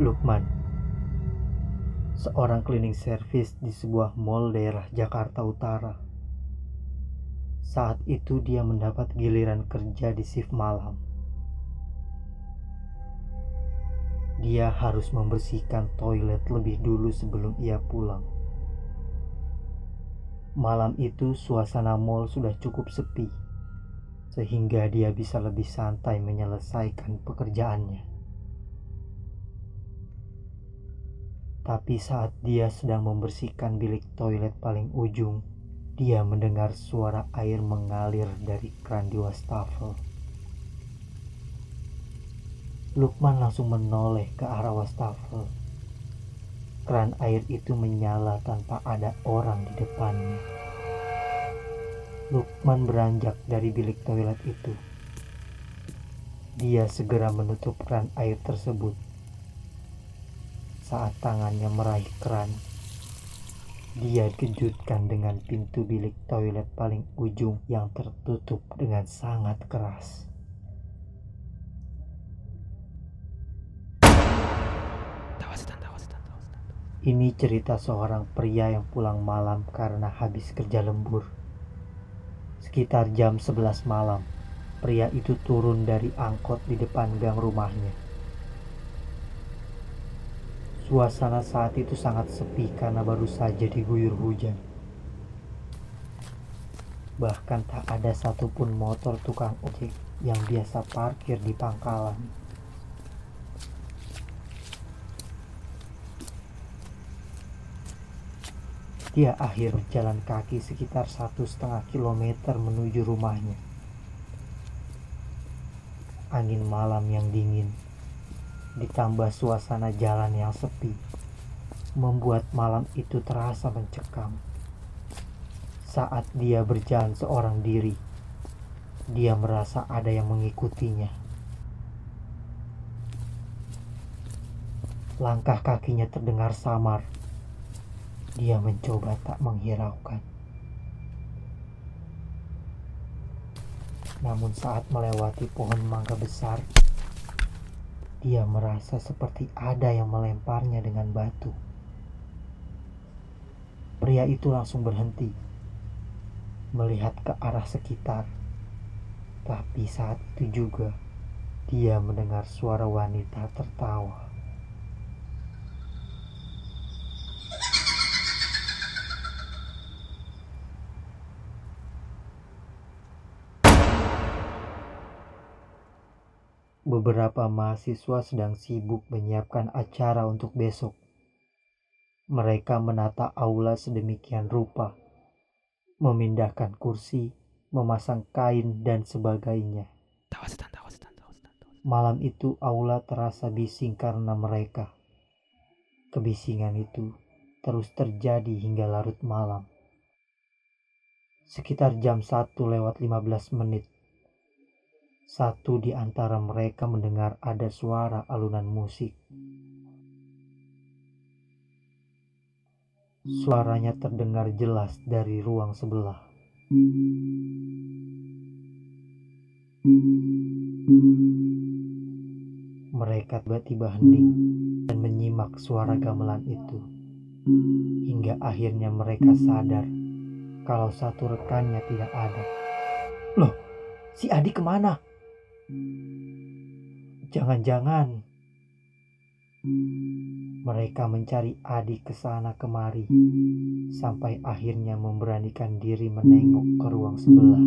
Lukman, seorang cleaning service di sebuah mall daerah Jakarta Utara. Saat itu dia mendapat giliran kerja di shift malam. Dia harus membersihkan toilet lebih dulu sebelum ia pulang. Malam itu suasana mall sudah cukup sepi, sehingga dia bisa lebih santai menyelesaikan pekerjaannya. Tapi saat dia sedang membersihkan bilik toilet paling ujung, dia mendengar suara air mengalir dari keran di wastafel. Lukman langsung menoleh ke arah wastafel. Keran air itu menyala tanpa ada orang di depannya. Lukman beranjak dari bilik toilet itu. Dia segera menutup keran air tersebut saat tangannya meraih keran. Dia dikejutkan dengan pintu bilik toilet paling ujung yang tertutup dengan sangat keras. Ini cerita seorang pria yang pulang malam karena habis kerja lembur. Sekitar jam 11 malam, pria itu turun dari angkot di depan gang rumahnya. Suasana saat itu sangat sepi karena baru saja diguyur hujan. Bahkan tak ada satupun motor tukang ojek yang biasa parkir di pangkalan. Dia akhir jalan kaki sekitar satu setengah kilometer menuju rumahnya. Angin malam yang dingin ditambah suasana jalan yang sepi membuat malam itu terasa mencekam. Saat dia berjalan seorang diri, dia merasa ada yang mengikutinya. Langkah kakinya terdengar samar. Dia mencoba tak menghiraukan. Namun saat melewati pohon mangga besar, dia merasa seperti ada yang melemparnya dengan batu. Pria itu langsung berhenti, melihat ke arah sekitar. Tapi saat itu juga, dia mendengar suara wanita tertawa. Beberapa mahasiswa sedang sibuk menyiapkan acara untuk besok. Mereka menata aula sedemikian rupa, memindahkan kursi, memasang kain, dan sebagainya. Malam itu aula terasa bising karena mereka. Kebisingan itu terus terjadi hingga larut malam. Sekitar jam 1 lewat 15 menit, satu di antara mereka mendengar ada suara alunan musik. Suaranya terdengar jelas dari ruang sebelah. Mereka tiba-tiba hening dan menyimak suara gamelan itu. Hingga akhirnya mereka sadar kalau satu rekannya tidak ada. Loh, si Adi ke mana? Jangan-jangan mereka mencari Adi ke sana kemari sampai akhirnya memberanikan diri menengok ke ruang sebelah.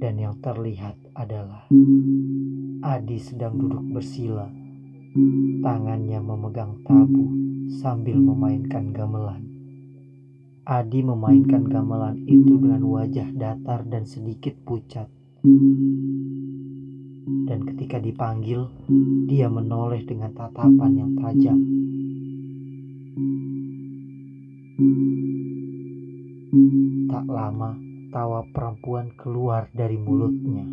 Dan yang terlihat adalah Adi sedang duduk bersila, tangannya memegang tabu sambil memainkan gamelan. Adi memainkan gamelan itu dengan wajah datar dan sedikit pucat. Dan ketika dipanggil, dia menoleh dengan tatapan yang tajam. Tak lama, tawa perempuan keluar dari mulutnya.